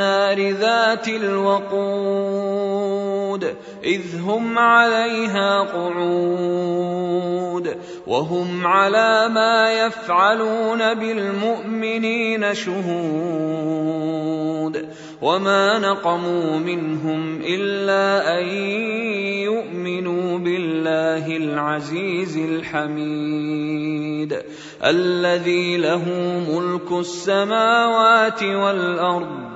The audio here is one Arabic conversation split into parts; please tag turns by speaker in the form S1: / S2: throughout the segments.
S1: النار ذات الوقود إذ هم عليها قعود. وهم على ما يفعلون بالمؤمنين شهود. وما نقموا منهم إلا أن يؤمنوا بالله العزيز الحميد الذي له ملك السماوات والأرض.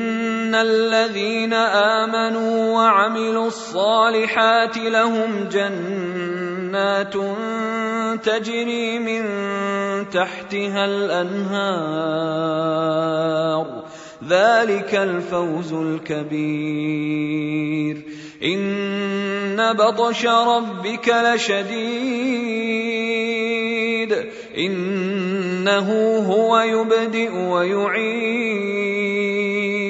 S1: ان الذين امنوا وعملوا الصالحات لهم جنات تجري من تحتها الانهار ذلك الفوز الكبير ان بطش ربك لشديد انه هو يبدئ ويعيد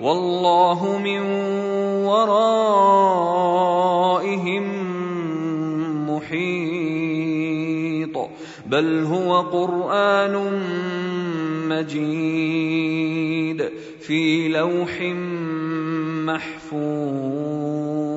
S1: والله من ورائهم محيط. بل هو قران مجيد. في لوح محفوظ